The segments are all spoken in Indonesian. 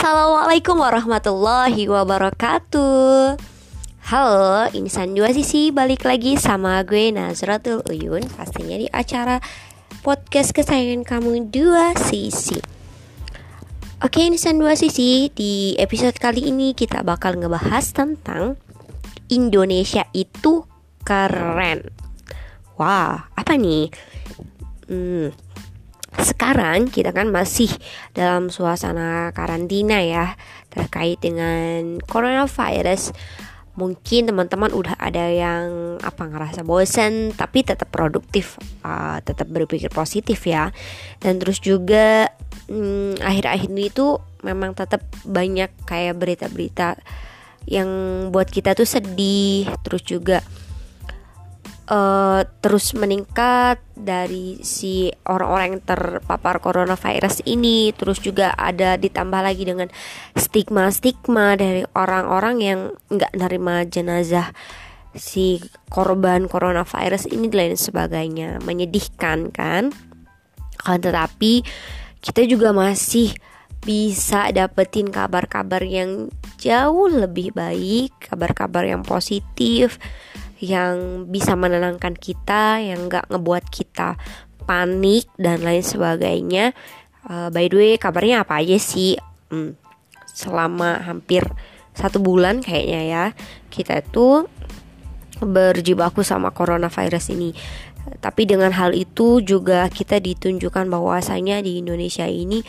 Assalamualaikum warahmatullahi wabarakatuh. Halo, ini Dua Sisi balik lagi sama gue Nazratul Uyun. Pastinya di acara podcast kesayangan kamu Dua Sisi. Oke, ini Dua Sisi Di episode kali ini kita bakal ngebahas tentang Indonesia itu keren. Wah, apa nih? Hmm, sekarang kita kan masih dalam suasana karantina ya terkait dengan coronavirus. Mungkin teman-teman udah ada yang apa ngerasa bosen tapi tetap produktif uh, tetap berpikir positif ya. Dan terus juga hmm, akhir-akhir ini tuh memang tetap banyak kayak berita-berita yang buat kita tuh sedih terus juga uh, terus meningkat dari si orang-orang yang terpapar coronavirus ini. Terus juga ada ditambah lagi dengan stigma-stigma dari orang-orang yang nggak nerima jenazah si korban coronavirus ini dan lain sebagainya. Menyedihkan kan? Kan tetapi kita juga masih bisa dapetin kabar-kabar yang jauh lebih baik kabar-kabar yang positif yang bisa menenangkan kita, yang nggak ngebuat kita panik dan lain sebagainya. Uh, by the way, kabarnya apa aja sih? Hmm, selama hampir satu bulan kayaknya ya, kita itu berjibaku sama coronavirus ini. Tapi dengan hal itu juga kita ditunjukkan bahwasanya di Indonesia ini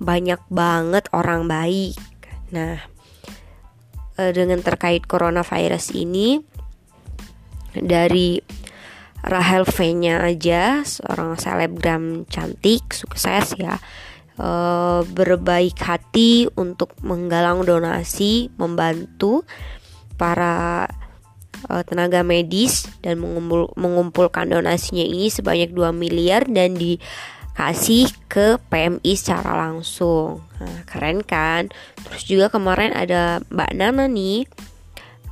banyak banget orang baik. Nah, eh, dengan terkait coronavirus ini dari Rahel V-nya aja seorang selebgram cantik sukses ya. E, berbaik hati untuk menggalang donasi membantu para e, tenaga medis dan mengumpul, mengumpulkan donasinya ini sebanyak 2 miliar dan dikasih ke PMI secara langsung. Nah, keren kan? Terus juga kemarin ada Mbak Nana nih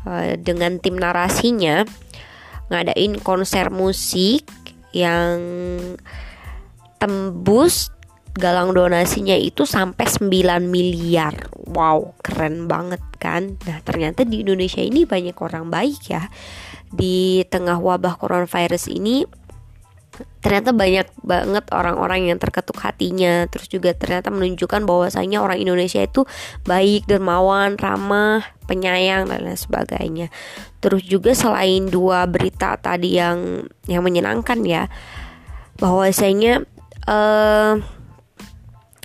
e, dengan tim narasinya ngadain konser musik yang tembus galang donasinya itu sampai 9 miliar. Wow, keren banget kan? Nah, ternyata di Indonesia ini banyak orang baik ya. Di tengah wabah coronavirus ini ternyata banyak banget orang-orang yang terketuk hatinya. Terus juga ternyata menunjukkan bahwasanya orang Indonesia itu baik dermawan ramah penyayang dan lain sebagainya. Terus juga selain dua berita tadi yang yang menyenangkan ya bahwasanya uh,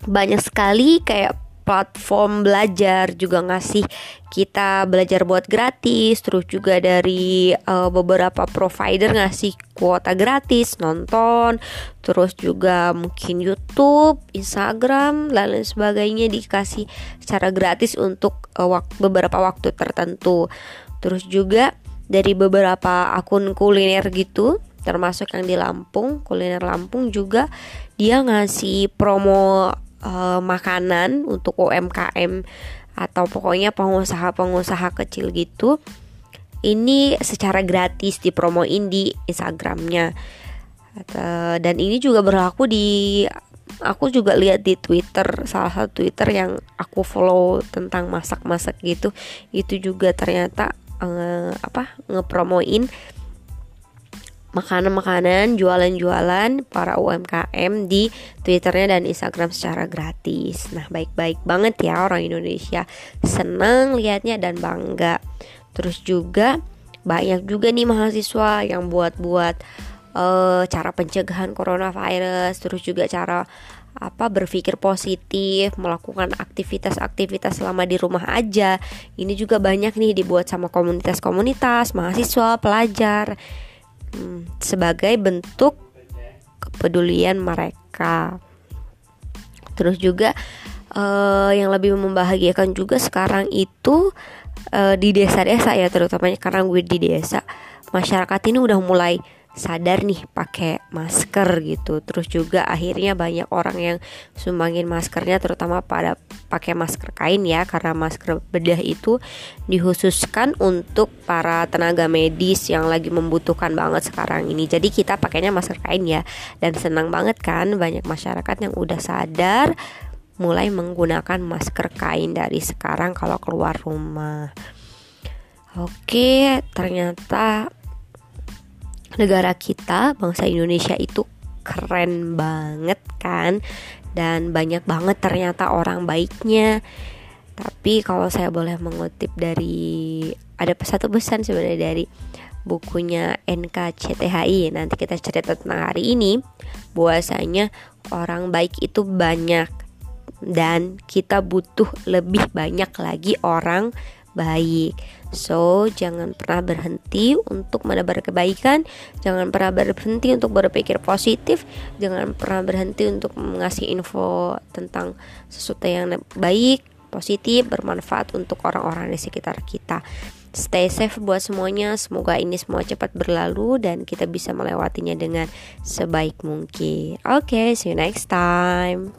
banyak sekali kayak platform belajar juga ngasih kita belajar buat gratis terus juga dari uh, beberapa provider ngasih kuota gratis nonton terus juga mungkin YouTube, Instagram dan lain sebagainya dikasih secara gratis untuk uh, wak beberapa waktu tertentu. Terus juga dari beberapa akun kuliner gitu termasuk yang di Lampung kuliner Lampung juga dia ngasih promo uh, makanan untuk UMKM atau pokoknya pengusaha-pengusaha kecil gitu ini secara gratis dipromoin di Instagramnya. Dan ini juga berlaku di aku juga lihat di Twitter salah satu Twitter yang aku follow tentang masak-masak gitu itu juga ternyata uh, apa ngepromoin makanan-makanan, jualan-jualan para UMKM di Twitternya dan Instagram secara gratis. Nah, baik-baik banget ya orang Indonesia. Senang lihatnya dan bangga. Terus juga banyak juga nih mahasiswa yang buat-buat uh, cara pencegahan coronavirus, terus juga cara apa berpikir positif, melakukan aktivitas-aktivitas selama di rumah aja. Ini juga banyak nih dibuat sama komunitas-komunitas, mahasiswa, pelajar hmm, sebagai bentuk kepedulian mereka. Terus juga uh, yang lebih membahagiakan juga sekarang itu uh, di desa-desa ya terutamanya karena gue di desa masyarakat ini udah mulai sadar nih pakai masker gitu. Terus juga akhirnya banyak orang yang sumbangin maskernya terutama pada pakai masker kain ya karena masker bedah itu dikhususkan untuk para tenaga medis yang lagi membutuhkan banget sekarang ini. Jadi kita pakainya masker kain ya. Dan senang banget kan banyak masyarakat yang udah sadar mulai menggunakan masker kain dari sekarang kalau keluar rumah. Oke, ternyata negara kita, bangsa Indonesia itu keren banget kan? Dan banyak banget ternyata orang baiknya. Tapi kalau saya boleh mengutip dari ada satu pesan sebenarnya dari bukunya NKCTHI nanti kita cerita tentang hari ini. Bahwasanya orang baik itu banyak. Dan kita butuh lebih banyak lagi orang baik. So, jangan pernah berhenti untuk menebar kebaikan, jangan pernah berhenti untuk berpikir positif, jangan pernah berhenti untuk mengasih info tentang sesuatu yang baik, positif, bermanfaat untuk orang-orang di sekitar kita. Stay safe buat semuanya. Semoga ini semua cepat berlalu dan kita bisa melewatinya dengan sebaik mungkin. Oke, okay, see you next time.